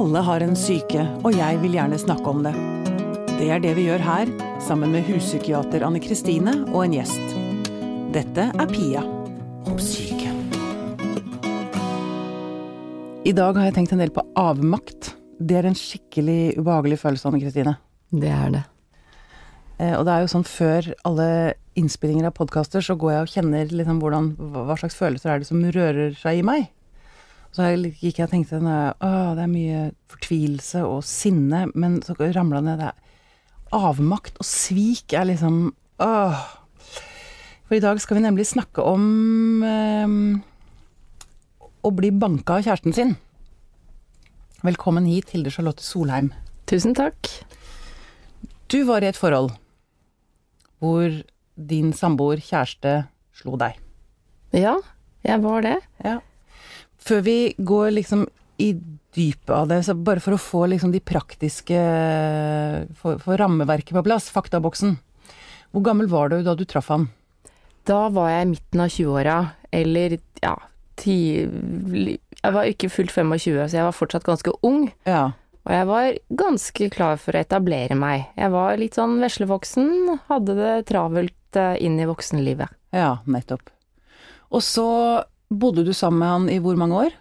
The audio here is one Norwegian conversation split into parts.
Alle har en syke, og jeg vil gjerne snakke om det. Det er det vi gjør her, sammen med huspsykiater Anne Kristine og en gjest. Dette er Pia om syke. I dag har jeg tenkt en del på avmakt. Det er en skikkelig ubehagelig følelse, Anne Kristine. Det er det. Eh, og det er jo sånn før alle innspillinger av podkaster, så går jeg og kjenner liksom hvordan, hva slags følelser er det som rører seg i meg. Så gikk jeg og tenkte å, det er mye fortvilelse og sinne, men så ramla ned avmakt og svik er liksom åh. For i dag skal vi nemlig snakke om eh, å bli banka av kjæresten sin. Velkommen hit, Hilde Charlotte Solheim. Tusen takk. Du var i et forhold hvor din samboer, kjæreste, slo deg. Ja, jeg var det. Ja. Før vi går liksom i dypet av det, så bare for å få liksom de praktiske Få rammeverket på plass, faktaboksen. Hvor gammel var du da du traff han? Da var jeg i midten av 20-åra, eller ja, ti Jeg var ikke fullt 25, så jeg var fortsatt ganske ung. Ja. Og jeg var ganske klar for å etablere meg. Jeg var litt sånn veslevoksen, hadde det travelt eh, inn i voksenlivet. Ja, nettopp. Og så bodde du sammen med han i hvor mange år?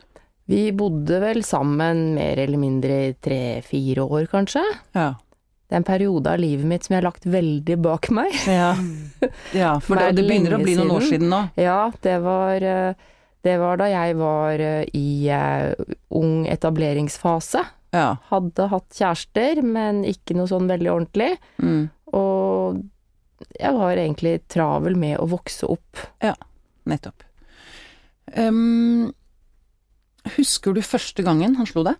Vi bodde vel sammen mer eller mindre i tre-fire år, kanskje. Ja. Det er en periode av livet mitt som jeg har lagt veldig bak meg. Ja, ja for det, det, begynner å bli noen år siden nå. Ja, det var, eh, det var da jeg var eh, i ung etableringsfase. Ja. Hadde hatt kjærester, men ikke noe sånn veldig ordentlig. Mm. Og jeg var egentlig travel med å vokse opp. Ja, nettopp. Um, husker du første gangen han slo deg?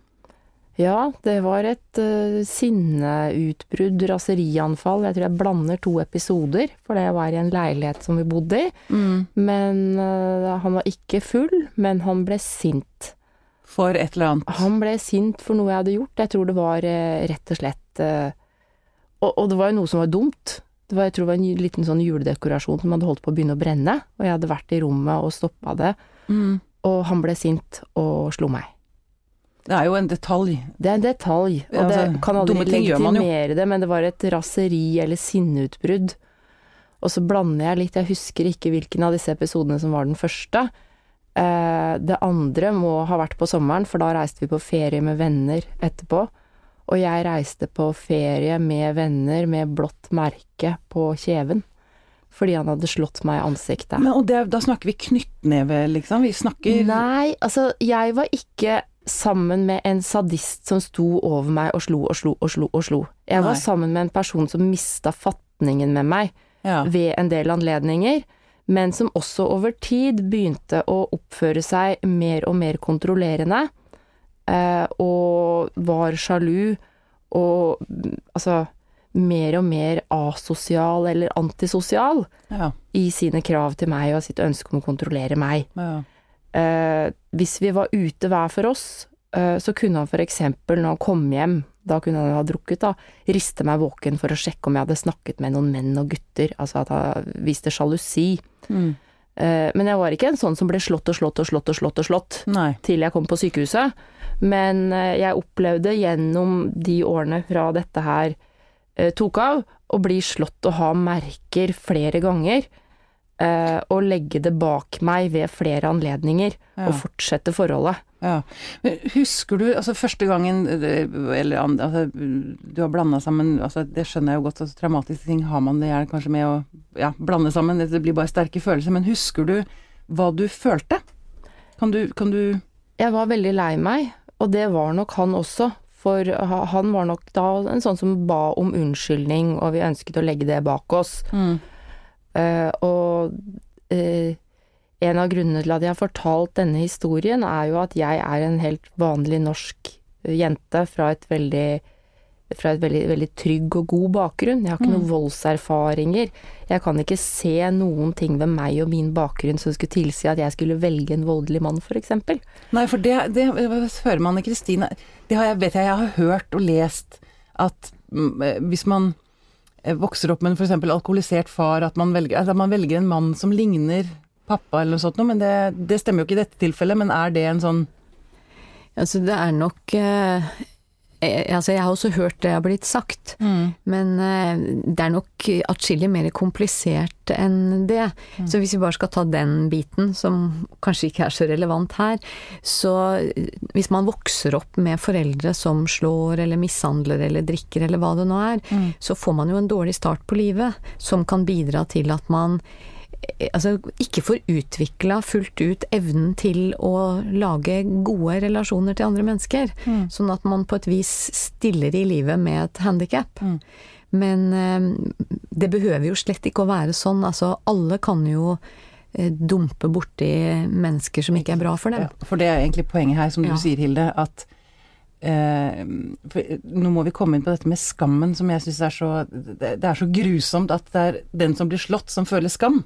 Ja, det var et uh, sinneutbrudd, raserianfall. Jeg tror jeg blander to episoder, for det var i en leilighet som vi bodde i. Mm. Men uh, han var ikke full, men han ble sint. For et eller annet? Han ble sint for noe jeg hadde gjort. Jeg tror det var uh, rett og slett og, og, det var jo noe som var dumt. Det var, jeg tror det var en liten sånn juledekorasjon som hadde holdt på å begynne å brenne, og jeg hadde vært i rommet og stoppa det. Mm. Og han ble sint og slo meg. Det er jo en detalj. Det er en detalj, og Ja, altså, det kan aldri legitimere det, men det var et raseri eller sinneutbrudd. Og så blander jeg litt, jeg husker ikke hvilken av disse episodene som var den første. Eh, det andre må ha vært på sommeren, for da reiste vi på ferie med venner etterpå. Og jeg reiste på ferie med venner med blått merke på kjeven. Fordi han hadde slått meg i ansiktet. Men, og det, da snakker vi knyttneve, liksom? Vi snakker Nei, altså, jeg var ikke sammen med en sadist som sto over meg og slo og slo og slo og slo. Jeg var Nei. sammen med en person som mista fatningen med meg ja. ved en del anledninger, men som også over tid begynte å oppføre seg mer og mer kontrollerende, og var sjalu, og altså mer og mer asosial eller antisosial Ja. i sine krav til meg og sitt ønske om å kontrollere meg. ja. Eh, hvis vi var ute hver for oss, eh, så kunne han eksempel når han kom hjem, da kunne han ha drukket, da, riste meg våken for å sjekke om jeg hadde snakket med noen menn og gutter, altså at han viste sjalusi. Mm. Eh, men jeg var ikke en sånn som ble slått og slått og slått og slått og slått Nei. til jeg kom på sykehuset. Men eh, jeg opplevde gjennom de årene fra dette her eh, tok av, å bli slått og ha merker flere ganger. Og legge det bak meg ved flere anledninger, Ja. og fortsette forholdet. Ja. Men husker du altså første gangen Eller altså, du har blanda sammen altså, Det skjønner jeg jo godt. Altså, traumatiske ting har man det gjerne kanskje med å ja, blande sammen. Det blir bare sterke følelser. Men husker du hva du følte? Kan du, kan du Jeg var veldig lei meg, og det var nok han også. For han var nok da en sånn som ba om unnskyldning, og vi ønsket å legge det bak oss. Eh, og eh, en av grunnene til at jeg har fortalt denne historien, er jo at jeg er en helt vanlig norsk eh, jente fra et veldig fra et veldig, veldig trygg og god bakgrunn. Jeg har ikke noen voldserfaringer. Jeg kan ikke se noen ting ved meg og min bakgrunn som skulle tilsi at jeg skulle velge en voldelig mann, eksempel. Nei, for det, det hører man i Kristine Det har jeg, vet jeg, jeg har hørt og lest at mm, eh, hvis man eh, vokser opp med en f.eks. alkoholisert far, at man, velger, at man velger en mann som ligner pappa eller noe sånt noe, men det, det stemmer jo ikke i dette tilfellet. Men er det en sånn Altså, det er nok eh, eh, Altså, jeg har også hørt det har blitt sagt, Mm. men eh, det er nok atskillig mer komplisert enn det. Så hvis vi bare skal ta den biten, som kanskje ikke er så relevant her, så eh, hvis man vokser opp med foreldre som slår eller mishandler eller drikker eller hva det nå er, så får man jo en dårlig start på livet, som kan bidra til at man altså, ikke får utvikla fullt ut evnen til å lage gode relasjoner til andre mennesker. Sånn at man på et vis stiller i livet med et handikap. Men eh, det behøver jo slett ikke å være sånn. Altså, alle kan jo eh, dumpe borti mennesker som ikke er bra for dem. Ja, for det er egentlig poenget her, som Ja. du sier, Hilde, at eh, for Nå må vi komme inn på dette med skammen, som jeg syns er så det, det er så grusomt at det er den som blir slått, som føler skam.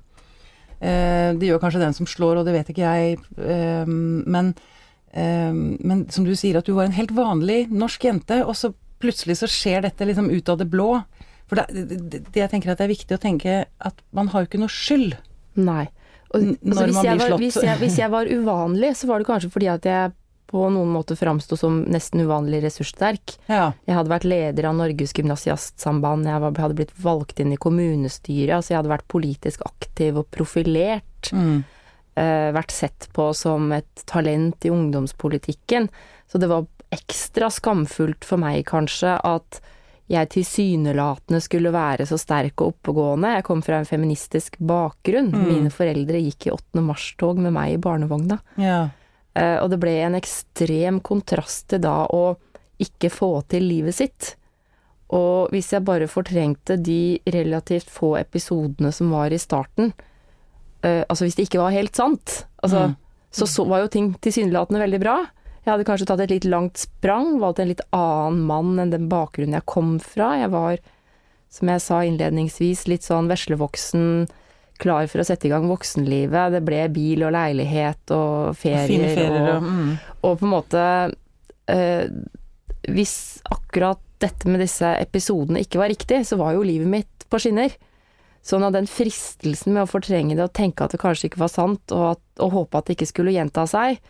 Eh, det gjør kanskje den som slår, og det vet ikke jeg, eh, men eh, men som du sier, at du var en helt vanlig norsk jente, og så plutselig så skjer dette liksom ut av det blå. For det, det, det jeg tenker at det er viktig å tenke at man har jo ikke noe skyld. Nei. Og, altså, hvis, jeg var, hvis, jeg, hvis jeg var uvanlig, så var det kanskje fordi at jeg på noen måte framsto som nesten uvanlig ressurssterk. Ja. Jeg hadde vært leder av Norges gymnasiastsamband, jeg var, hadde blitt valgt inn i kommunestyret, altså jeg hadde vært politisk aktiv og profilert. Mm. Uh, vært sett på som et talent i ungdomspolitikken. Så det var ekstra skamfullt for meg kanskje at jeg tilsynelatende skulle være så sterk og oppegående. Jeg kom fra en feministisk bakgrunn. Mm. Mine foreldre gikk i 8. mars-tog med meg i barnevogna. ja. Eh, og det ble en ekstrem kontrast til da å ikke få til livet sitt. Og hvis jeg bare fortrengte de relativt få episodene som var i starten, eh, altså hvis det ikke var helt sant, altså, Mm. så, så var jo ting tilsynelatende veldig bra. Jeg hadde kanskje tatt et litt langt sprang, valgt en litt annen mann enn den bakgrunnen jeg kom fra. Jeg var, som jeg sa innledningsvis, litt sånn veslevoksen, klar for å sette i gang voksenlivet. Det ble bil og leilighet og ferier. Fine ferier og, og mm. og på en måte eh, Hvis akkurat dette med disse episodene ikke var riktig, så var jo livet mitt på skinner. Sånn at den fristelsen med å fortrenge det og tenke at det kanskje ikke var sant, og, at, og håpe at det ikke skulle gjenta seg,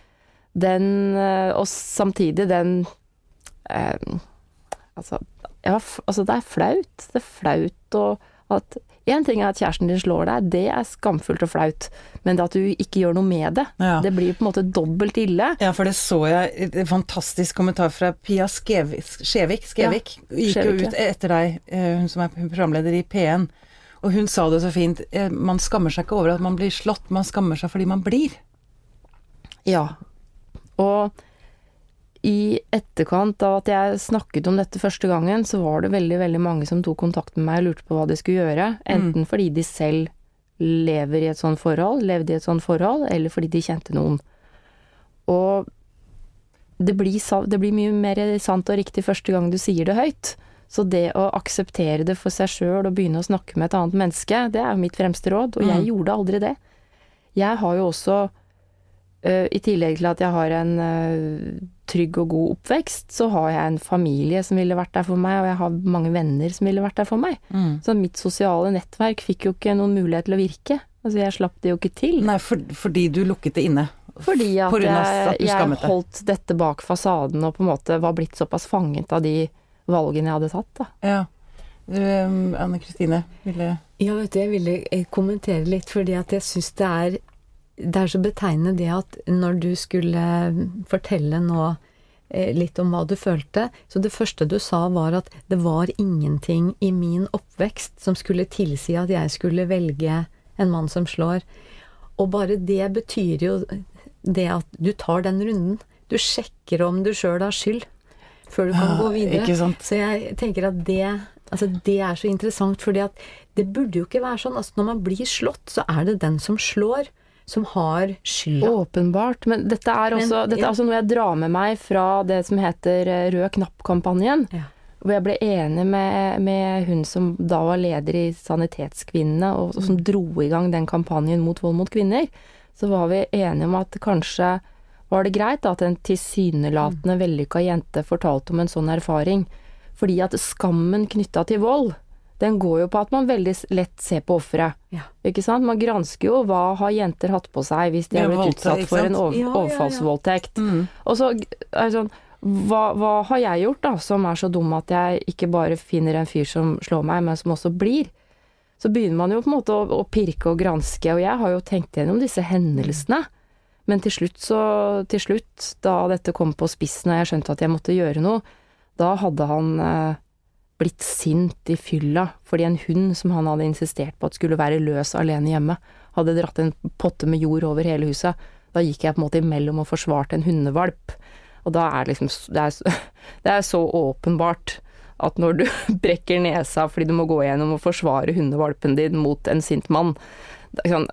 den eh, Og samtidig den eh, altså, ja, altså, det er flaut. Det er flaut og at Én ting er at kjæresten din slår deg, det er skamfullt og flaut, men det at du ikke gjør noe med det, Ja. det blir på en måte dobbelt ille. Ja, for det så jeg en fantastisk kommentar fra Pia Skevik, Skjevik, Skevik gikk jo ut etter deg, eh, hun som er programleder i P1, og hun sa det så fint, eh, man skammer seg ikke over at man blir slått, man skammer seg fordi man blir. Ja. Og i etterkant av at jeg snakket om dette første gangen, så var det veldig, veldig mange som tok kontakt med meg og lurte på hva de skulle gjøre. Enten fordi de selv lever i et sånt forhold, levde i et sånt forhold, eller fordi de kjente noen. Og det blir, det blir mye mer sant og riktig første gang du sier det høyt. Så det å akseptere det for seg sjøl og begynne å snakke med et annet menneske, det er jo mitt fremste råd, og jeg Mm. gjorde aldri det. Jeg har jo også Eh, I tillegg til at jeg har en eh, trygg og god oppvekst, så har jeg en familie som ville vært der for meg, og jeg har mange venner som ville vært der for meg. Så mitt sosiale nettverk fikk jo ikke noen mulighet til å virke. Altså jeg slapp det jo ikke til. Nei, for, fordi du lukket det inne. Fordi at for grunn jeg, at jeg holdt dette bak fasaden og på en måte var blitt såpass fanget av de valgene jeg hadde tatt. Da. Ja. Du, eh, Anne Kristine, ville Ja, vet du, jeg ville eh, kommentere litt, fordi at jeg syns det er Det er så betegnende det at når du skulle fortelle nå eh, litt om hva du følte, så det første du sa var at det var ingenting i min oppvekst som skulle tilsi at jeg skulle velge en mann som slår. Og bare det betyr jo det at du tar den runden. Du sjekker om du sjøl har skyld, før du kan gå videre. Ikke sant? Så jeg tenker at det, altså det er så interessant, fordi at det burde jo ikke være sånn. Altså når man blir slått, så er det den som slår, som har skylda. Åpenbart. Men dette er Men, også dette er ja. altså noe jeg drar med meg fra det som heter eh, Rød knapp-kampanjen. Ja. Hvor jeg ble enig med, med hun som da var leder i Sanitetskvinnene, og, og som dro i gang den kampanjen mot vold mot kvinner. Så var vi enige om at kanskje var det greit at en tilsynelatende vellykka jente fortalte om en sånn erfaring. Fordi at skammen knytta til vold, den går jo på at man veldig lett ser på offeret. Ja. Ikke sant? Man gransker jo hva har jenter hatt på seg hvis de har blitt utsatt for en over Ja, ja, ja. overfallsvoldtekt. Mm. Og så er det sånn hva, hva har jeg gjort da, som er så dum at jeg ikke bare finner en fyr som slår meg, men som også blir? Så begynner man jo på en måte å, å pirke og granske, og jeg har jo tenkt gjennom disse hendelsene. Men til slutt, så, til slutt, da dette kom på spissen og jeg skjønte at jeg måtte gjøre noe, da hadde han eh, blitt sint i fylla fordi en hund som han hadde insistert på at skulle være løs alene hjemme, hadde dratt en potte med jord over hele huset. Da gikk jeg på en måte imellom og forsvarte en hundevalp. Og da er liksom Det er, det er så åpenbart at når du brekker nesa fordi du må gå gjennom og forsvare hundevalpen din mot en sint mann sånn,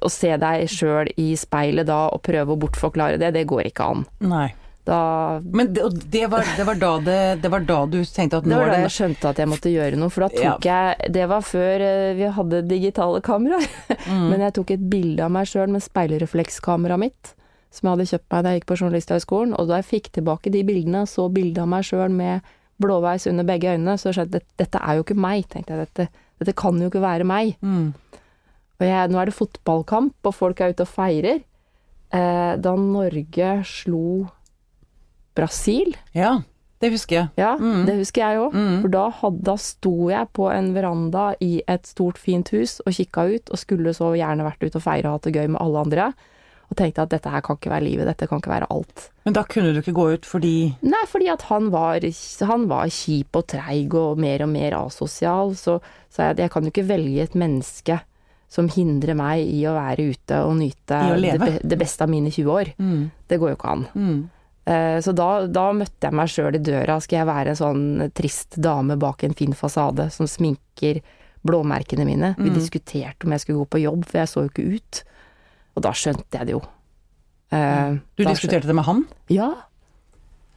Å se deg sjøl i speilet da og prøve å bortforklare det, det går ikke an. Nei. Da Men det, det, var, det, var da det, det var da du tenkte at nå Det var da jeg skjønte at jeg måtte gjøre noe, for da Ja. tok jeg Det var før eh, vi hadde digitale kameraer. Mm. Men jeg tok et bilde av meg sjøl med speilreflekskameraet mitt, som jeg hadde kjøpt meg da jeg gikk på Journalisthøgskolen, og da jeg fikk tilbake de bildene, så bildet av meg sjøl med blåveis under begge øynene, så skjønte jeg at dette er jo ikke meg, tenkte jeg. Dette, dette kan jo ikke være meg. Mm. Og jeg, nå er det fotballkamp, og folk er ute og feirer. Eh, da Norge slo Brasil Ja, det husker jeg. Ja, Mm. det husker jeg òg. Mm. For da, da sto jeg på en veranda i et stort, fint hus og kikka ut, og skulle så gjerne vært ute og feire og hatt det gøy med alle andre. Og tenkte at dette her kan ikke være livet, dette kan ikke være alt. Men da kunne du ikke gå ut fordi Nei, fordi at han var, han var kjip og treig og mer og mer asosial, så sa jeg at jeg kan jo ikke velge et menneske som hindrer meg i å være ute og nyte det, det beste av mine 20 år. mm. Det går jo ikke an. Mm. Eh, Så da, da møtte jeg meg sjøl i døra. Skal jeg være en sånn trist dame bak en fin fasade som sminker blåmerkene mine? Vi Mm. diskuterte om jeg skulle gå på jobb, for jeg så jo ikke ut. Og da skjønte jeg det jo. Mm. Du da diskuterte det med han? Ja.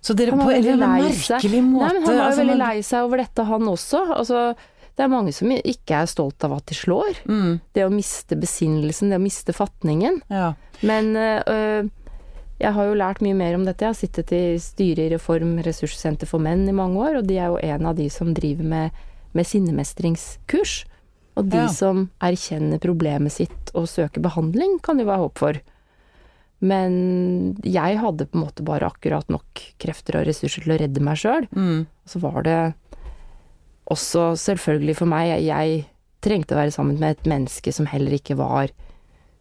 Så dere på en merkelig måte Nei, men han var jo altså, veldig lei seg over dette, han også. Altså, det er mange som ikke er stolt av at de slår. Mm. Det å miste besinnelsen, det å miste fatningen. Ja. Men øh, jeg har jo lært mye mer om dette. Jeg har sittet i styret i Reform ressurssenter for menn i mange år, og de er jo en av de som driver med, med sinnemestringskurs. Og de Ja. som erkjenner problemet sitt og søker behandling, kan det være håp for. Men jeg hadde på en måte bare akkurat nok krefter og ressurser til å redde meg sjøl. Mm. Så var det også selvfølgelig for meg Jeg trengte å være sammen med et menneske som heller ikke var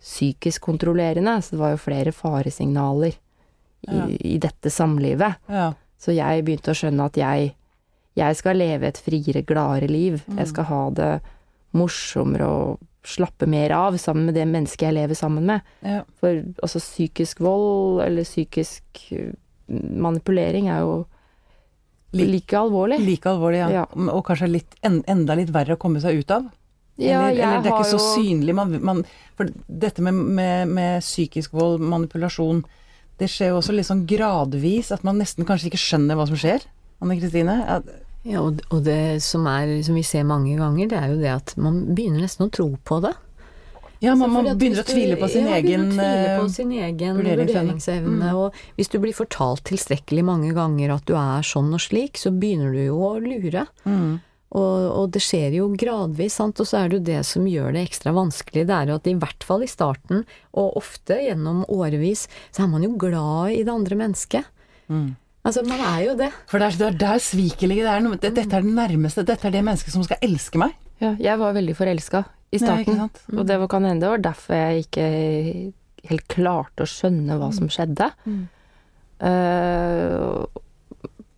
psykisk kontrollerende. Så det var jo flere faresignaler i, Ja. i dette samlivet. ja. Så jeg begynte å skjønne at jeg, jeg skal leve et friere, gladere liv. Jeg skal ha det morsommere og slappe mer av sammen med det mennesket jeg lever sammen med. ja. For altså psykisk vold eller psykisk uh, manipulering er jo like, like alvorlig. Like alvorlig, ja. Ja. Og kanskje litt, enda litt verre å komme seg ut av? Ja, eller, eller det er ikke så jo- synlig. Man, man, for dette med, med, med psykisk vold, manipulasjon, det skjer jo også litt sånn gradvis at man nesten kanskje ikke skjønner hva som skjer. Anne Kristine? Ja, Ja, og, og det som, er, som vi ser mange ganger, det er jo det at man begynner nesten å tro på det. ja man, Altså, man at begynner å du- tvile på sin ja, egen begynner å tvile på sin egen vurderingsevne. Mm. Og hvis du blir fortalt tilstrekkelig mange ganger at du er sånn og slik, så begynner du jo å lure. mm, Og, og det skjer jo gradvis, sant, og så er det jo det som gjør det ekstra vanskelig. Det er jo at i hvert fall i starten, og ofte gjennom årevis, så er man jo glad i det andre mennesket. mm. Altså, man er jo det. For det er, det er der sviket ligger. Det er det, dette er det nærmeste. Dette er det mennesket som skal elske meg. Ja, jeg var veldig forelska i starten. ja, Mm. Og det var, kan hende det var derfor jeg ikke helt klarte å skjønne hva som skjedde. Mm. Uh,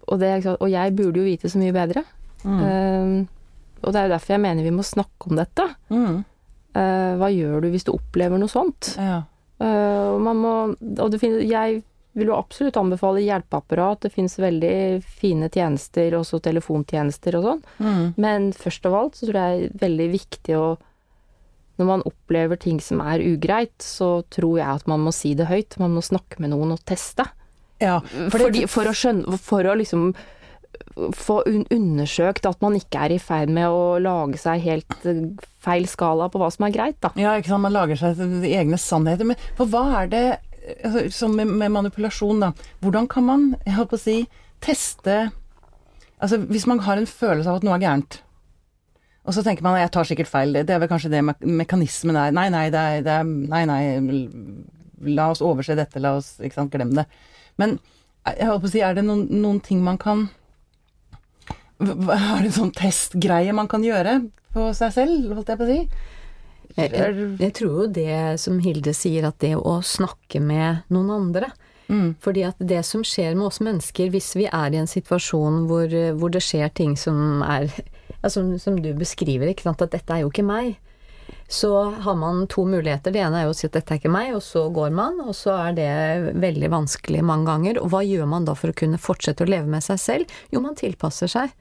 og, det, og jeg burde jo vite så mye bedre. Mm. Uh, og det er jo derfor jeg mener vi må snakke om dette. Mm. Uh, hva gjør du hvis du opplever noe sånt? Ja. Uh, og man må, og det finnes, jeg vil jo absolutt anbefale hjelpeapparat. Det finnes veldig fine tjenester, også telefontjenester og sånn. Mm. Men først av alt så tror jeg det er veldig viktig å Når man opplever ting som er ugreit, så tror jeg at man må si det høyt. Man må snakke med noen og teste. ja. For det, Fordi, for å skjønne For å liksom få un undersøkt at man ikke er i ferd med å lage seg helt eh, feil skala på hva som er greit, da. Ja, ikke sant. Man lager seg egne sannheter. Men for hva er det altså, Som med, med manipulasjon, da. Hvordan kan man, jeg holdt på å si, teste Altså hvis man har en følelse av at noe er gærent, Og så tenker man jeg tar sikkert feil, det er vel kanskje det me mekanismen er. Nei, nei, det er, det er Nei, nei, la oss overse dette, la oss Ikke sant, glem det. Men jeg holdt på å si, er det noen, noen ting man kan Er det en sånn testgreie man kan gjøre på seg selv, holdt jeg på å si? Jeg, jeg, jeg tror jo det som Hilde sier, at det å snakke med noen andre Mm. Fordi at det som skjer med oss mennesker, hvis vi er i en situasjon hvor, hvor det skjer ting som er ja, som, som du beskriver, ikke sant, at dette er jo ikke meg, så har man to muligheter. Det ene er jo å si at dette er ikke meg, og så går man, og så er det veldig vanskelig mange ganger. Og hva gjør man da for å kunne fortsette å leve med seg selv? Jo, man tilpasser seg.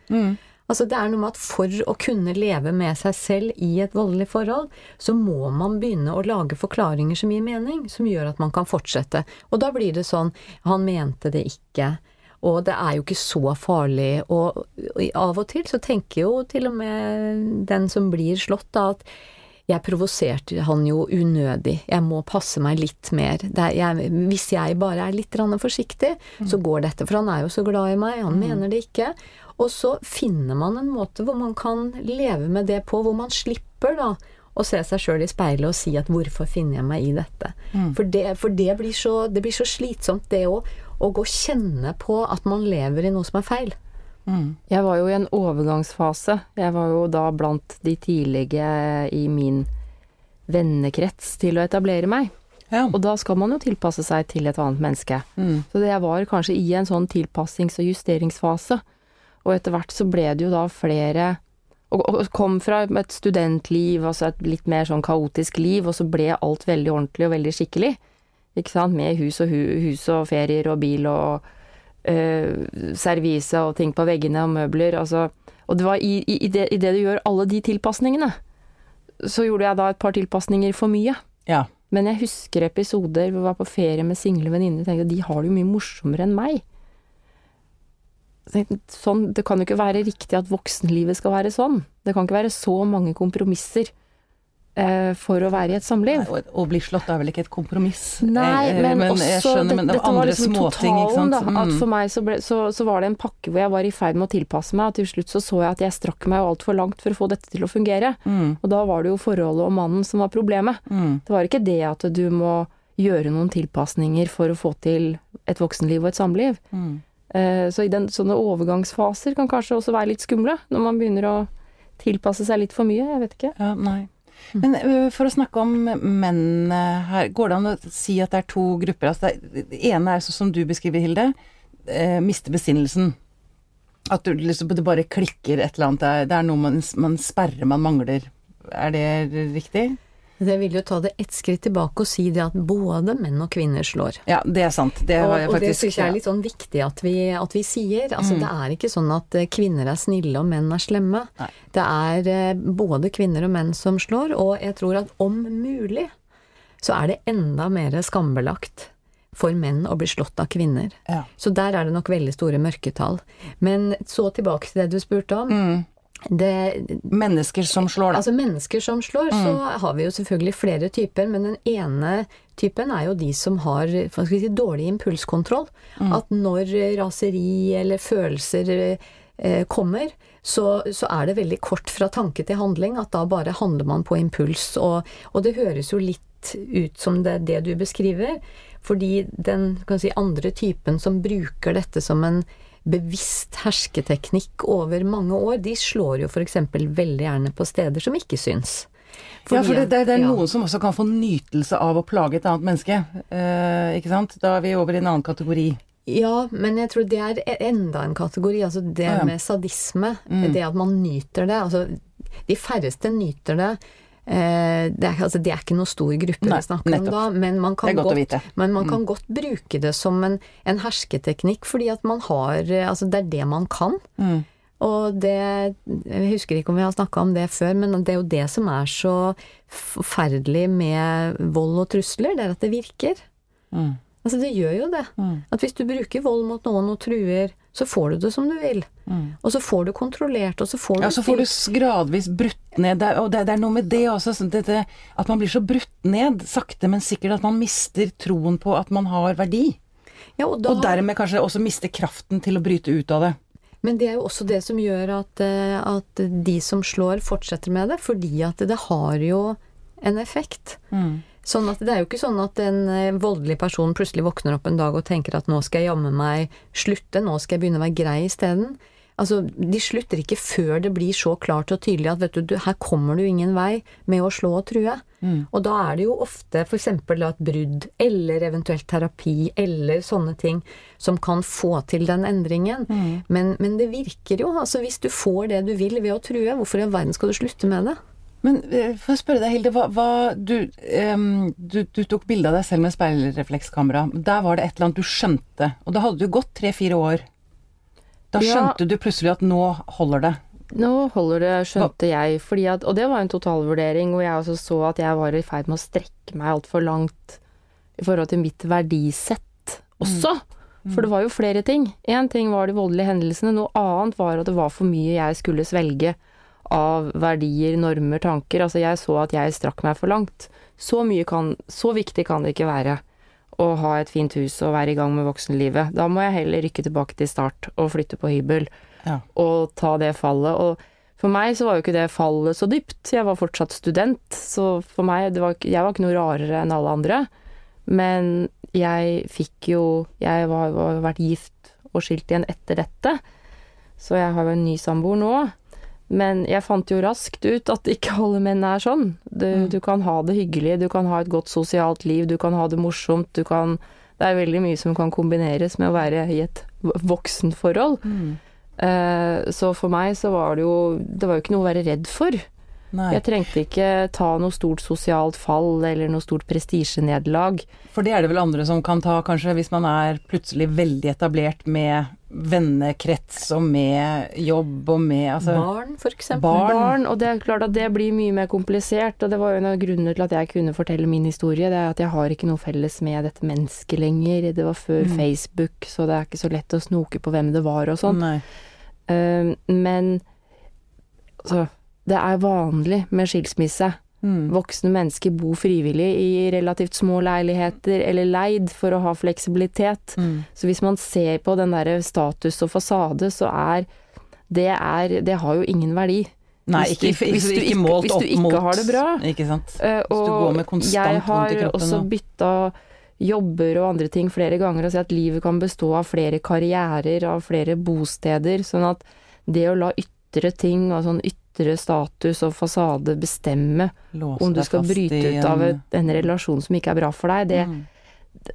Altså det er noe med at for å kunne leve med seg selv i et voldelig forhold, så må man begynne å lage forklaringer som gir mening, som gjør at man kan fortsette. Og da blir det sånn han mente det ikke. Og det er jo ikke så farlig. Og av og til så tenker jo til og med den som blir slått, da at jeg provoserte han jo unødig, jeg må passe meg litt mer. Er, jeg, hvis jeg bare er litt forsiktig, forsiktig, så går dette, for han er jo så glad i meg, han mener det ikke. Og så finner man en måte hvor man kan leve med det på, hvor man slipper da å se seg sjøl i speilet og si at 'hvorfor finner jeg meg i dette'? For, det, for det, blir så, det blir så slitsomt, det òg, å gå og kjenne på at man lever i noe som er feil. Jeg var jo i en overgangsfase. Jeg var jo da blant de tidlige i min vennekrets til å etablere meg. Ja. Og da skal man jo tilpasse seg til et annet menneske. Mm. Så det- jeg var kanskje i en sånn tilpassings- og justeringsfase. Og etter hvert så ble det jo da flere og, kom fra et studentliv, altså et litt mer sånn kaotisk liv, og så ble alt veldig ordentlig og veldig skikkelig. Ikke sant? Med hus og, hu, hus og ferier og bil og servise og ting på veggene og møbler. Altså. Og det var i, i, i, det, i det du gjør alle de tilpasningene, så gjorde jeg da et par tilpasninger for mye. ja. Men jeg husker episoder hvor jeg var på ferie med single venninner og tenkte at de har det jo mye morsommere enn meg. Tenkte, Sånn, det kan jo ikke være riktig at voksenlivet skal være sånn. Det kan ikke være så mange kompromisser eh, for å være i et samliv. Å, å bli slått er vel ikke et kompromiss? Nei, men, men, jeg også skjønner, men det dette var liksom småting, totalen, da. Mm. At for meg så, ble, så, så var det en pakke hvor jeg var i ferd med å tilpasse meg, og til slutt så så jeg at jeg strakk meg altfor langt for å få dette til å fungere. Mm. Og da var det jo forholdet og mannen som var problemet. Mm. Det var ikke det at du må gjøre noen tilpasninger for å få til et voksenliv og et samliv. Mm. Eh, Så i den, sånne overgangsfaser kan kanskje også være litt skumle, når man begynner å tilpasse seg litt for mye, jeg vet ikke. Ja, nei. Men for å snakke om menn her, går det an å si at det er to grupper? Altså det, ene er sånn som du beskriver, Hilde, eh, miste besinnelsen. At du, liksom, det bare klikker et eller annet. Det er noe man, man sperrer, man mangler. Er det riktig? Det vil jo ta det ett skritt tilbake og si det at både menn og kvinner slår. Ja, det er sant. Det jeg og, og det syns jeg er litt sånn viktig at vi, at vi sier. Altså, Det er ikke sånn at eh, kvinner er snille og menn er slemme. Nei. Det er eh, både kvinner og menn som slår, og jeg tror at om mulig så er det enda mer skambelagt for menn å bli slått av kvinner. Ja. Så der er det nok veldig store mørketall. Men så tilbake til det du spurte om. Mm. Det, Mennesker som slår, da. Altså mennesker som slår, så har vi jo selvfølgelig flere typer, men den ene typen er jo de som har si, dårlig impulskontroll. At når raseri eller følelser eh, kommer, så, så er det veldig kort fra tanke til handling, at da bare handler man på impuls. Og, og det høres jo litt ut som det, det du beskriver, fordi den kan si, andre typen som bruker dette som en bevisst hersketeknikk over mange år, de slår jo f.eks. veldig gjerne på steder som ikke syns. ja, for det, det, det er ja. noen som også kan få nytelse av å plage et annet menneske. Eh, ikke sant? Da er vi over i en annen kategori. Ja, men jeg tror det er e- enda en kategori. Altså det ah, ja. med sadisme. Det at man nyter det. Altså, de færreste nyter det. Eh, det, er, altså, det er ikke noen stor gruppe Nei, vi snakker om da, men man kan godt men man kan godt bruke det som en, en hersketeknikk, fordi at man har eh, Altså, det er det man kan. Mm. Og det Jeg husker ikke om vi har snakka om det før, men det er jo det som er så forferdelig med vold og trusler, det er at det virker. Mm. Altså, det gjør jo det. Mm. At hvis du bruker vold mot noen og truer, så får du det som du vil. Mm. Og så får du kontrollert, og så får du Ja, så får du gradvis brutt ned det, Og det, det er noe med det også, sånn det, at man blir så brutt ned, sakte, men sikkert, at man mister troen på at man har verdi. ja, og, da, Og dermed kanskje også mister kraften til å bryte ut av det. Men det er jo også det som gjør at, eh, at de som slår, fortsetter med det, fordi at det har jo en effekt. Sånn at Det er jo ikke sånn at en eh, voldelig person plutselig våkner opp en dag og tenker at nå skal jeg jammen meg slutte, nå skal jeg begynne å være grei isteden. Altså, De slutter ikke før det blir så klart og tydelig at vet du, her kommer du ingen vei med å slå og true. Og da er det jo ofte f.eks. et brudd, eller eventuelt terapi, eller sånne ting som kan få til den endringen. Men, men det virker jo. altså Hvis du får det du vil ved å true, hvorfor i all verden skal du slutte med det? Men eh, for å spørre deg, Hilde, hva, hva du, um, du, du tok bilde av deg selv med speilreflekskamera. Der var det et eller annet du skjønte, og da hadde du gått tre-fire år. Da Ja. skjønte du plutselig at nå holder det. Nå holder det, skjønte jeg. Fordi at, og det var en totalvurdering hvor jeg også så at jeg var i ferd med å strekke meg altfor langt i forhold til mitt verdisett også. For det var jo flere ting. Én ting var de voldelige hendelsene, noe annet var at det var for mye jeg skulle svelge av verdier, normer, tanker. Altså jeg så at jeg strakk meg for langt. Så kan Så viktig kan det ikke være å ha et fint hus og være i gang med voksenlivet. Da må jeg heller rykke tilbake til start og flytte på hybel Ja. og ta det fallet. Og for meg så var jo ikke det fallet så dypt. Jeg var fortsatt student, så for meg det var, Jeg var ikke noe rarere enn alle andre. Men jeg fikk jo Jeg var, var vært gift og skilt igjen etter dette, så jeg har jo en ny samboer nå. Men jeg fant jo raskt ut at ikke alle menn er sånn. Du, du kan ha det hyggelig, du kan ha et godt sosialt liv, du kan ha det morsomt, du kan Det er veldig mye som kan kombineres med å være i et voksenforhold. Eh, så for meg så var det jo Det var jo ikke noe å være redd for. Nei. Jeg trengte ikke ta noe stort sosialt fall eller noe stort prestisjenederlag. For det er det vel andre som kan ta, kanskje, hvis man er plutselig veldig etablert med vennekrets og med jobb og med altså, Barn, eksempel. Barn. Barn, og det er klart at det blir mye mer komplisert. Og det var jo en av grunnene til at jeg kunne fortelle min historie. Det er at jeg har ikke noe felles med dette mennesket lenger. Det var før Facebook, så det er ikke så lett å snoke på hvem det var og sånn. Eh, men altså, det er vanlig med skilsmisse. Mm. Voksne mennesker bor frivillig i relativt små leiligheter eller leid for å ha fleksibilitet. Mm. Så hvis man ser på den derre status og fasade, så er det, er det har jo ingen verdi. Nei, Hvis du- ikke, hvis du ikke, målt hvis du ikke har det bra. Ikke sant. Eh, Hvis du går med konstant jeg vondt har i kroppen også og- bytta jobber og andre ting flere ganger og sett at livet kan bestå av flere karrierer, av flere bosteder. Sånn at det å la ytre ting og sånn ytre status og fasade bestemme Låse om du skal bryte ut av en- et, en relasjon som ikke er bra for deg, det, Mm.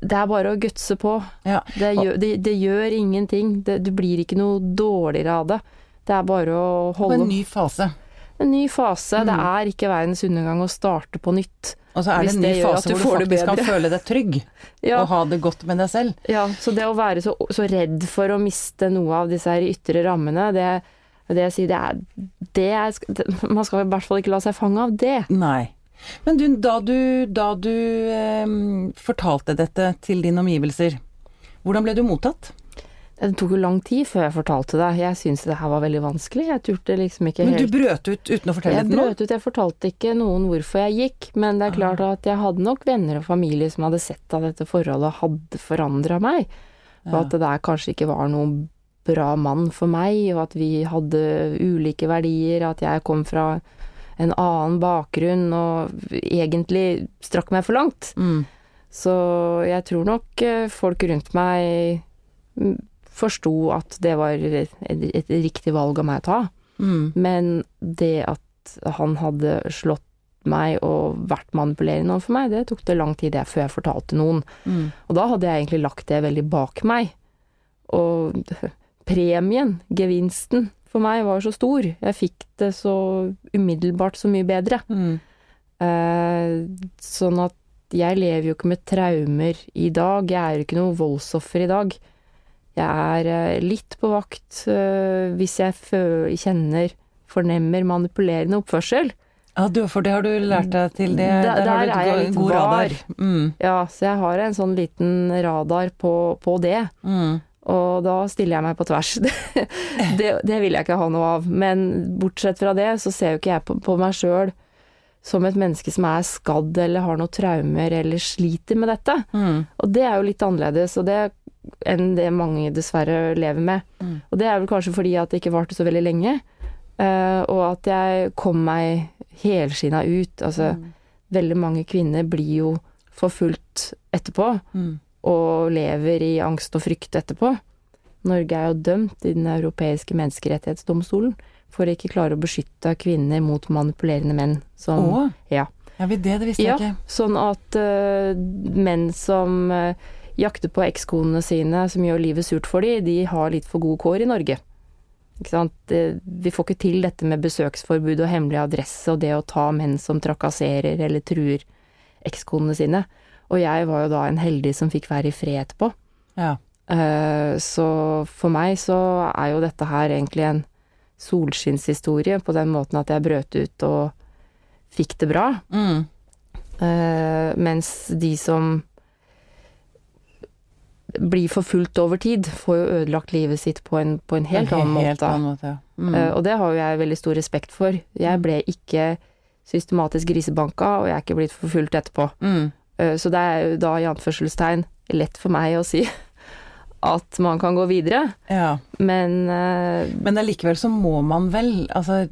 det er bare å gutse på. Ja. Det gjør, det, det gjør ingenting. Det, du blir ikke noe dårligere av det. Det er bare å På holde en ny fase. en ny fase. Det Mm. er ikke verdens undergang å starte på nytt. Og så er det en ny det fase du hvor du faktisk kan føle deg trygg Ja, og ha det godt med deg selv. ja så det å være så, så redd for å miste noe av disse her ytre rammene, det, det jeg sier, det er, det er det, Man skal i hvert fall ikke la seg fange av det. Nei. Men du, da du, da du eh, fortalte dette til dine omgivelser, hvordan ble du mottatt? Det tok jo lang tid før jeg fortalte det. Jeg syntes det her var veldig vanskelig. Jeg turte liksom ikke helt Men du brøt ut uten å fortelle det til noen? brøt ut, jeg fortalte ikke noen hvorfor jeg gikk, men det er klart at jeg hadde nok venner og familie som hadde sett at dette forholdet hadde forandra meg, og at det der kanskje ikke var noen bra mann for meg, og at vi hadde ulike verdier, at jeg kom fra en annen bakgrunn og egentlig strakk meg for langt. Mm. Så jeg tror nok eh, folk rundt meg forsto at det var et, et riktig valg av meg å ta. Mm. Men det at han hadde slått meg og vært manipulerende overfor meg, det tok det lang tid det før jeg fortalte noen. Mm. Og da hadde jeg egentlig lagt det veldig bak meg. Og premien, gevinsten, for meg var så stor. Jeg fikk det så umiddelbart så mye bedre. Mm. Eh, sånn at jeg lever jo ikke med traumer i dag. Jeg er jo ikke noe voldsoffer i dag. Jeg er eh, litt på vakt eh, hvis jeg kjenner, fornemmer manipulerende oppførsel. Ja, du, for det har du lært deg til. Det, Der- der, har du er jeg litt god radar. Mm. Ja, så jeg har en sånn liten radar på, på det. Mm. Og da stiller jeg meg på tvers. det, det vil jeg ikke ha noe av. Men bortsett fra det, så ser jo ikke jeg på, på meg sjøl som et menneske som er skadd eller har noen traumer eller sliter med dette. Mm. Og det er jo litt annerledes, det enn det mange dessverre lever med. Mm. Og det er vel kanskje fordi at det ikke varte så veldig lenge, Uh, og at jeg kom meg helskinna ut. Altså, Mm. veldig mange kvinner blir jo forfulgt etterpå, Mm. Og lever i angst og frykt etterpå. Norge er jo dømt i Den europeiske menneskerettighetsdomstolen for å ikke klare å beskytte kvinner mot manipulerende menn. Som, Å, ja. ja, det, det visste Ja, jeg ikke. sånn at uh, menn som uh, jakter på ekskonene sine, som gjør livet surt for dem, de har litt for gode kår i Norge. Ikke sant? Vi får ikke til dette med besøksforbud og hemmelig adresse og det å ta menn som trakasserer eller truer ekskonene sine. Og jeg var jo da en heldig som fikk være i fred etterpå. Ja. Eh, så for meg så er jo dette her egentlig en solskinnshistorie på den måten at jeg brøt ut og fikk det bra. Mm. Eh, mens de som blir forfulgt over tid, får jo ødelagt livet sitt på en, på en helt annen måte. Helt annen måte, ja. Mm. Eh, og det har jo jeg veldig stor respekt for. Jeg ble ikke systematisk grisebanka, og jeg er ikke blitt forfulgt etterpå. Mm. Eh, så det er jo da i anførselstegn lett for meg å si at man kan gå videre, ja. men uh, Men allikevel så må man vel Altså,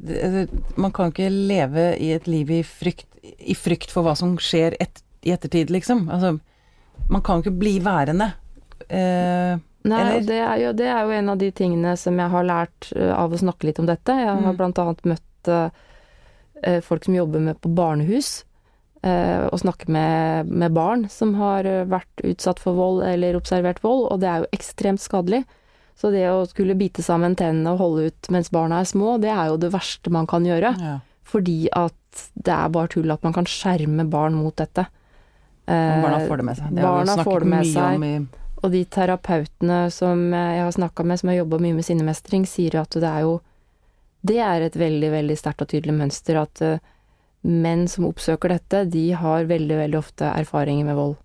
man kan ikke leve i et liv i frykt, i frykt for hva som skjer et, i ettertid, liksom. Altså, man kan ikke bli værende. Uh, Nei, Eller? det er, jo, det er jo en av de tingene som jeg har lært eh, av å snakke litt om dette. Jeg har Mm. annet møtt eh, eh, folk som jobber med på barnehus, eh, snakke snakker med, med barn som har eh, vært utsatt for vold eller observert vold, og det er jo ekstremt skadelig. Så det å skulle bite sammen tennene og holde ut mens barna er små, det er jo det verste man kan gjøre. ja. Fordi at det er bare tull at man kan skjerme barn mot dette. Men Barna Eh, får det med seg. Det har barna får det med seg. i og de terapeutene som jeg har snakka med, som har jobba mye med sinnemestring, sier at det er jo Det er et veldig, veldig sterkt og tydelig mønster at menn som oppsøker dette, de har veldig, veldig ofte erfaringer med vold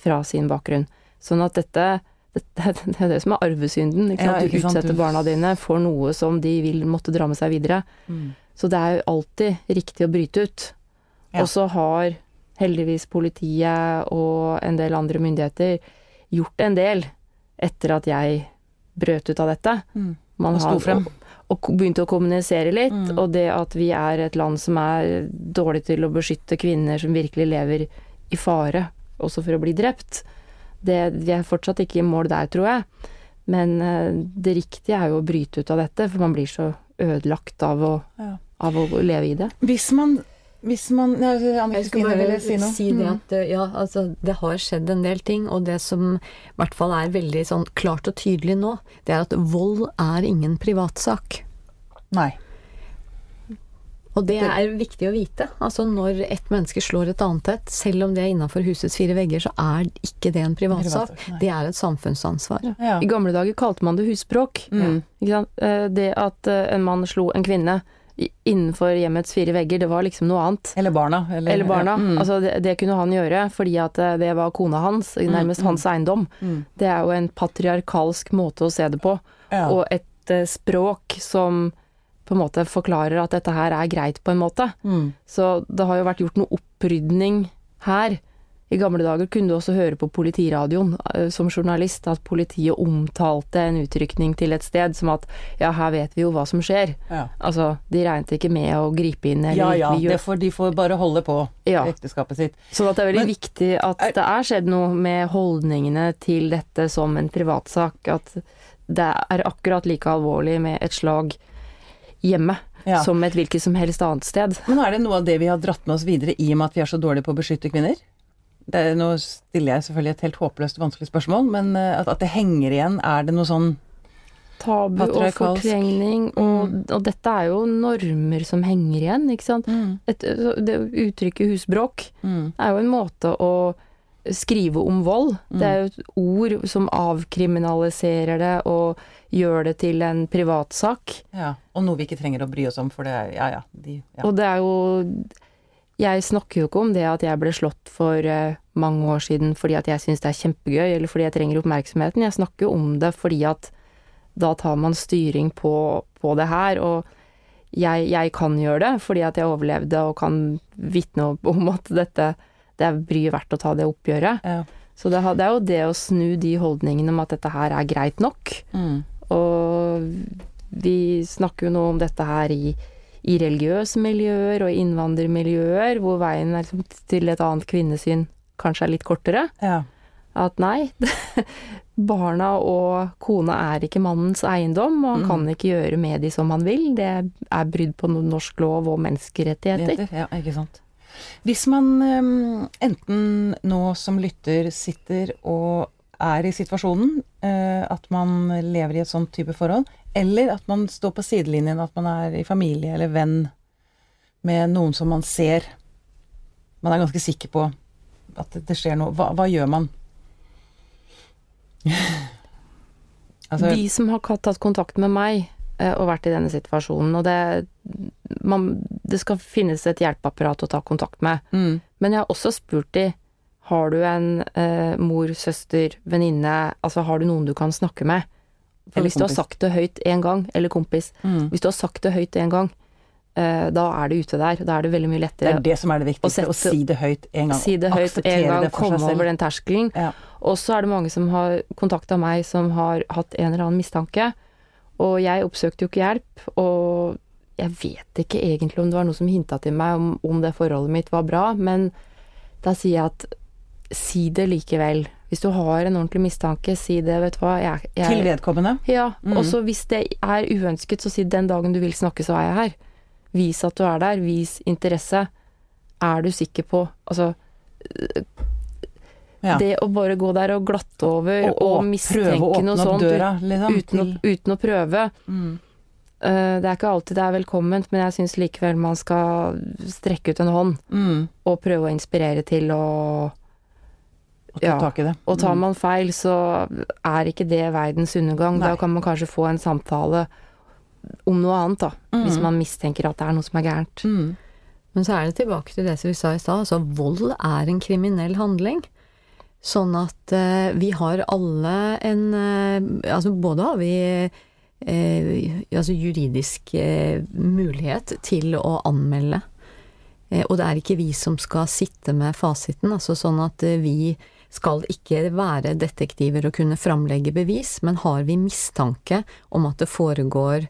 fra sin bakgrunn. Sånn at dette det, det er det som er arvesynden. Ikke sant? Du ikke sant, utsetter barna dine for noe som de vil måtte dra med seg videre. mm. Så det er jo alltid riktig å bryte ut. Ja. Og så har heldigvis politiet og en del andre myndigheter gjort en del etter at jeg brøt ut av dette. Mm. Man Og sto frem. Og, og begynte å kommunisere litt. Mm. Og det at vi er et land som er dårlig til å beskytte kvinner som virkelig lever i fare, også for å bli drept, det, vi er fortsatt ikke i mål der, tror jeg. Men eh, det riktige er jo å bryte ut av dette, for man blir så ødelagt av å, Ja. av å leve i det. Hvis man Hvis man ja, Anne Jeg skulle Kristine bare ville si noe. si det Mm. at eh, ja, altså det har skjedd en del ting, og det som i hvert fall er veldig sånn klart og tydelig nå, det er at vold er ingen privatsak. Nei. Og det er viktig å vite. Altså når et menneske slår et annet et, selv om det er innafor husets fire vegger, så er ikke det en privatsak. Det er et samfunnsansvar. Ja. I gamle dager kalte man det husbråk. Mm. Ikke sant? Eh, Det at eh, en mann slo en kvinne innenfor hjemmets fire vegger, det var liksom noe annet. Eller barna. Eller, Eller barna. Ja. Mm. Altså det, det kunne han gjøre fordi at eh, det var kona hans, nærmest mm. hans eiendom. Mm. Det er jo en patriarkalsk måte å se det på, ja. og et uh, språk som på en måte forklarer at dette her er greit på en måte. mm. Så det har jo vært gjort noe opprydning her. I gamle dager kunne du også høre på politiradioen eh, som journalist at politiet omtalte en utrykning til et sted som at ja, her vet vi jo hva som skjer. ja. Altså, de regnet ikke med å gripe inn eller Ja ja, får, de får bare holde på Ja. ekteskapet sitt. Sånn at det er veldig Men- viktig at det er skjedd noe med holdningene til dette som en privatsak. At det er akkurat like alvorlig med et slag hjemme Ja. som et hvilket som helst annet sted. Men er det noe av det vi har dratt med oss videre i og med at vi er så dårlige på å beskytte kvinner? Det nå stiller jeg selvfølgelig et helt håpløst vanskelig spørsmål, men eh, at, at det henger igjen, er det noe sånn Tabu og fortrengning, og, og dette er jo normer som henger igjen, ikke sant. mm. Et, det uttrykket husbråk Mm. er jo en måte å skrive om vold. Det er jo et ord som avkriminaliserer det og gjør det til en privatsak. Ja. Og noe vi ikke trenger å bry oss om, for det er Ja ja. De, ja. Og det er jo Jeg snakker jo ikke om det at jeg ble slått for eh, mange år siden fordi at jeg syns det er kjempegøy, eller fordi jeg trenger oppmerksomheten. Jeg snakker jo om det fordi at da tar man styring på, på det her, og jeg, jeg kan gjøre det fordi at jeg overlevde og kan vitne om at dette det er bryet verdt å ta det oppgjøret. ja. Så det, det er jo det å snu de holdningene om at dette her er greit nok. Mm. Og vi snakker jo nå om dette her i, i religiøse miljøer og innvandrermiljøer, hvor veien er liksom til et annet kvinnesyn kanskje er litt kortere. Ja. At nei, barna og kona er ikke mannens eiendom, og han kan ikke gjøre med de som han vil. Det er brudd på norsk lov og menneskerettigheter. Ja, ikke sant. Hvis man enten nå som lytter sitter og er i situasjonen, øh, at man lever i et sånt type forhold, eller at man står på sidelinjen, at man er i familie eller venn med noen som man ser Man er ganske sikker på at det, skjer noe. Hva, hva gjør man? altså, De som har tatt kontakt med meg eh, og vært i denne situasjonen, og det man, Det skal finnes et hjelpeapparat å ta kontakt med. mm, Men jeg har også spurt de Har du en eh, mor, søster, venninne Altså har du noen du kan snakke med? Eller Hvis du har sagt det høyt en gang, eller kompis mm. Hvis du har sagt det høyt en gang, eh, da er det ute der. Da er det veldig mye Det lettere er det som er det viktigste, Å å si det høyt en gang. si det høyt en gang, det komme over den terskelen. Ja. Og så er det mange som har kontakta meg som har hatt en eller annen mistanke. Og jeg oppsøkte jo ikke hjelp, og jeg vet ikke egentlig om det var noe som hinta til meg om, om det forholdet mitt var bra, men da sier jeg at si det likevel. Hvis du har en ordentlig mistanke, si det, vet du hva. Jeg, jeg, Til vedkommende. ja, Mm. og så hvis det er uønsket, så si den dagen du vil snakke, så er jeg her. Vis at du er der, vis interesse. Er du sikker på Altså, Ja. det å bare gå der og glatte over og, og, og mistenke noe sånt døra, liksom. uten, å, uten å prøve mm. eh, Det er ikke alltid det er velkomment, men jeg syns likevel man skal strekke ut en hånd Mm. og prøve å inspirere til å Ja. det. Og tar Mm. man feil, så er ikke det verdens undergang. Nei. Da kan man kanskje få en samtale om noe annet, da. Mm. Hvis man mistenker at det er noe som er gærent. Mm. Men så er det tilbake til det som vi sa i stad, altså vold er en kriminell handling. Sånn at eh, vi har alle en eh, Altså både har vi eh, altså juridisk eh, mulighet til å anmelde. Eh, og det er ikke vi som skal sitte med fasiten, altså sånn at eh, vi skal ikke være detektiver og kunne framlegge bevis, men har vi mistanke om at det foregår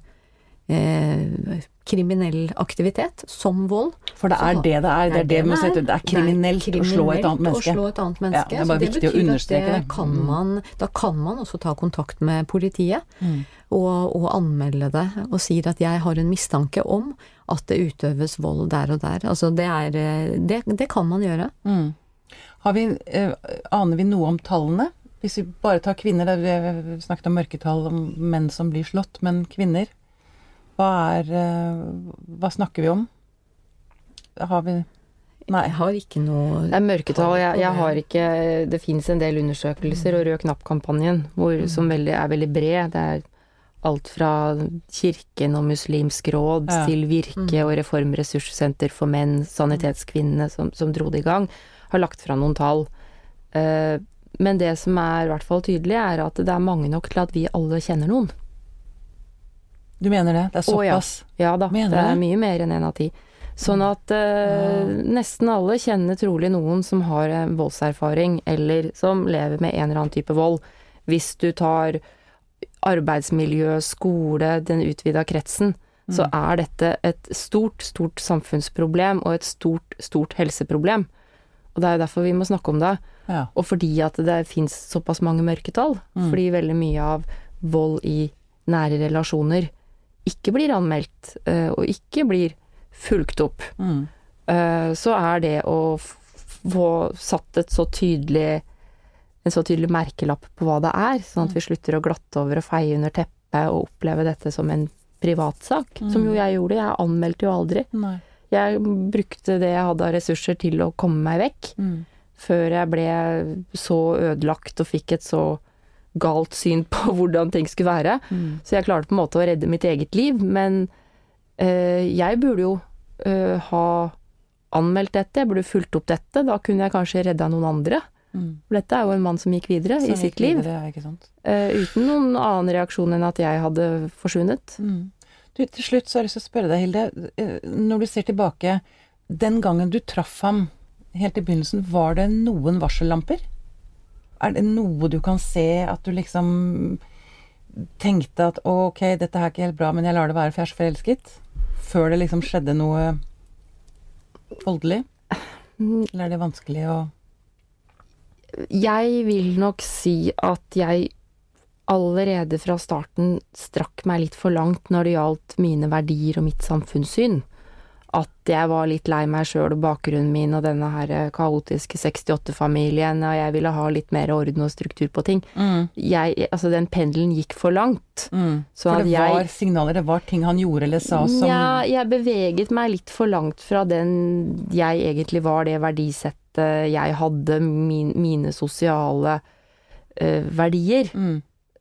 eh, kriminell aktivitet, som vold, For det er det det er. Det er det det er, Det er kriminelt å slå et annet menneske. Å slå et annet Ja, det er bare viktig å at understreke det. Kan Mm. man, da kan man også ta kontakt med politiet Mm. og, og anmelde det, og sier at jeg har en mistanke om at det utøves vold der og der. Altså det er eh, Det, det kan man gjøre. Mm. Har vi, eh, aner vi noe om tallene? Hvis vi bare tar kvinner, da vi snakket om mørketall om menn som blir slått, men kvinner, hva er eh, Hva snakker vi om? Har vi Nei. Jeg har ikke noe Det er mørketall. Jeg, jeg har ikke Det fins en del undersøkelser, og Rød knapp-kampanjen, hvor- som veldig, er veldig bred. Det er alt fra Kirken og Muslimsk råd Ja. til Virke og Reformressurssenter for menn, Sanitetskvinnene som, som dro det i gang, har lagt fra noen tall. Eh, men det som er i hvert fall tydelig, er at det er mange nok til at vi alle kjenner noen. Du mener det? Det er Å, ja. såpass? Ja da, Mener det er det? mye mer enn én av ti. Sånn at eh, nesten alle kjenner trolig noen som har en voldserfaring, eller som lever med en eller annen type vold. Hvis du tar arbeidsmiljø, skole, den utvida kretsen, så Mm. er dette et stort, stort samfunnsproblem og et stort, stort helseproblem. Og det er jo derfor vi må snakke om det. Ja. Og fordi at det fins såpass mange mørketall. Mm. Fordi veldig mye av vold i nære relasjoner ikke blir anmeldt, eh, og ikke blir fulgt opp. Mm. Eh, Så er det å få satt et så tydelig en så tydelig merkelapp på hva det er, sånn at vi slutter å glatte over og feie under teppet og oppleve dette som en privatsak. Som jo jeg gjorde. Jeg anmeldte jo aldri. Nei. Jeg brukte det jeg hadde av ressurser til å komme meg vekk Mm. før jeg ble så ødelagt og fikk et så galt syn på hvordan ting skulle være. Mm. Så jeg klarte på en måte å redde mitt eget liv, men øh, jeg burde jo øh, ha anmeldt dette, jeg burde fulgt opp dette, da kunne jeg kanskje redda noen andre. Mm. For dette er jo en mann som gikk videre Som i sitt liv, videre, eh, uten noen annen reaksjon enn at jeg hadde forsvunnet. Mm. Du, til slutt så har jeg lyst til å spørre deg, Hilde. eh, Når du ser tilbake, den gangen du traff ham helt i begynnelsen, var det noen varsellamper? Er det noe du kan se at du liksom tenkte at ok, dette her er ikke helt bra, men jeg lar det være, for jeg er så forelsket? Før det liksom skjedde noe voldelig? Eller er det vanskelig å Jeg vil nok si at jeg allerede fra starten strakk meg litt for langt når det gjaldt mine verdier og mitt samfunnssyn. At jeg var litt lei meg sjøl og bakgrunnen min og denne her kaotiske 68-familien, og jeg ville ha litt mer orden og struktur på ting. Jeg, altså den pendelen gikk for langt. mm. Så For det var jeg signaler, det var ting han gjorde eller sa som Ja, jeg beveget meg litt for langt fra den jeg egentlig var, det verdisettet jeg hadde, min, mine sosiale uh, verdier. mm.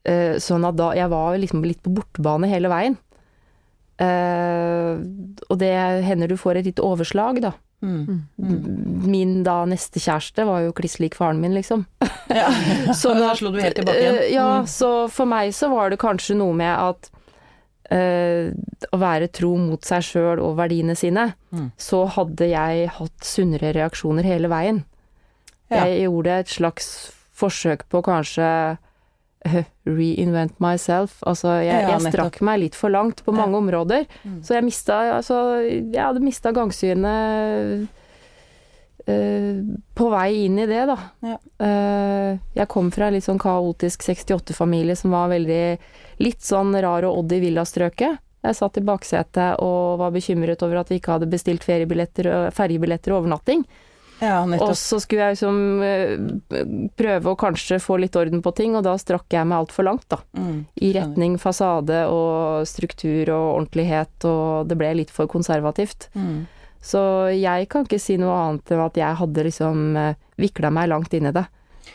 Eh, sånn at da Jeg var liksom litt på bortebane hele veien. Eh, og det hender du får et lite overslag, da. Mm. Min da neste kjæreste var jo kliss lik faren min, liksom. Ja. Sånn da slo du helt tilbake igjen. Eh, ja, Mm. så for meg så var det kanskje noe med at uh, å være tro mot seg sjøl og verdiene sine, Mm. så hadde jeg hatt sunnere reaksjoner hele veien. Ja. Jeg gjorde et slags forsøk på kanskje reinvent myself. Altså, jeg, Ja, jeg strakk meg litt for langt på mange områder. Mm. Så jeg mista Altså, jeg hadde mista gangsynet uh, på vei inn i det, da. Ja. Eh, jeg kom fra en litt sånn kaotisk 68-familie som var veldig litt sånn rar og odd i villastrøket. Jeg satt i baksetet og var bekymret over at vi ikke hadde bestilt feriebilletter, og- fergebilletter og overnatting. Ja, Og så skulle jeg liksom eh, prøve å kanskje få litt orden på ting, og da strakk jeg meg altfor langt, da. Mm. I retning fasade og struktur og ordentlighet, og det ble litt for konservativt. Mm. Så jeg kan ikke si noe annet enn at jeg hadde liksom eh, vikla meg langt inn i det.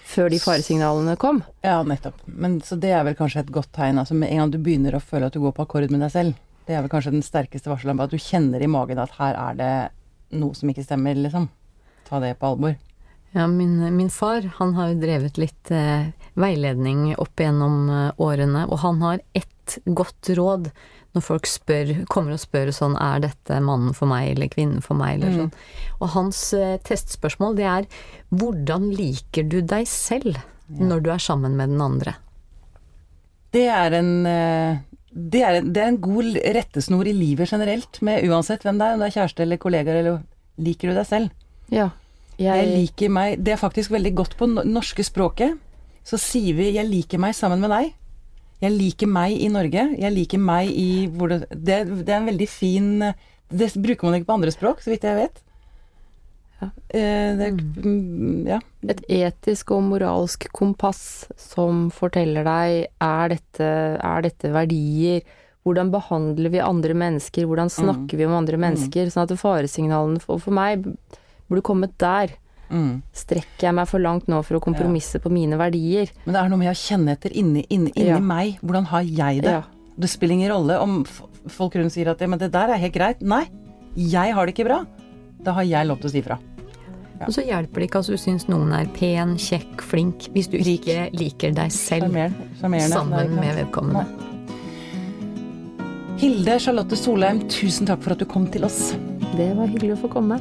Før de faresignalene kom. Ja, nettopp. Men så det er vel kanskje et godt tegn. Altså med en gang du begynner å føle at du går på akkord med deg selv, det er vel kanskje den sterkeste varselampa, at du kjenner i magen at her er det noe som ikke stemmer, liksom. Ta det på alvor. Ja, min, min far han har jo drevet litt eh, veiledning opp gjennom eh, årene, og han har ett godt råd når folk spør, kommer og spør sånn er dette mannen for meg eller kvinnen for meg eller Mm. sånn. Og hans eh, testspørsmål det er hvordan liker du deg selv når du er sammen med den andre? Det er en eh, det er, en, det er en god rettesnor i livet generelt, med uansett hvem det er, om det er kjæreste eller kollegaer eller Liker du deg selv? Ja. Jeg Jeg, liker meg Det er faktisk veldig godt på norske språket. Så sier vi 'jeg liker meg sammen med deg'. Jeg liker meg i Norge. Jeg liker meg i hvor det Det, det er en veldig fin Det bruker man ikke på andre språk, så vidt jeg vet. Ja. Eh, det, mm, ja. et etisk og moralsk kompass som forteller deg er dette, er dette verdier, hvordan behandler vi andre mennesker, hvordan snakker vi om andre mennesker, sånn at faresignalene for, for meg burde kommet der. Mm. Strekker jeg meg for langt nå for å kompromisse på mine verdier? Men det er noe med å kjenne etter inni, inni, inni Ja. meg. Hvordan har jeg det? Ja. Det spiller ingen rolle om folk rundt sier at ja, men det der er helt greit. Nei, jeg har det ikke bra. Da har jeg lov til å si fra. Ja. Og så hjelper det ikke at du syns noen er pen, kjekk, flink, hvis du Rik. ikke liker deg selv Charmer, sammen med vedkommende. Hilde Charlotte Solheim, tusen takk for at du kom til oss. Det var hyggelig å få komme.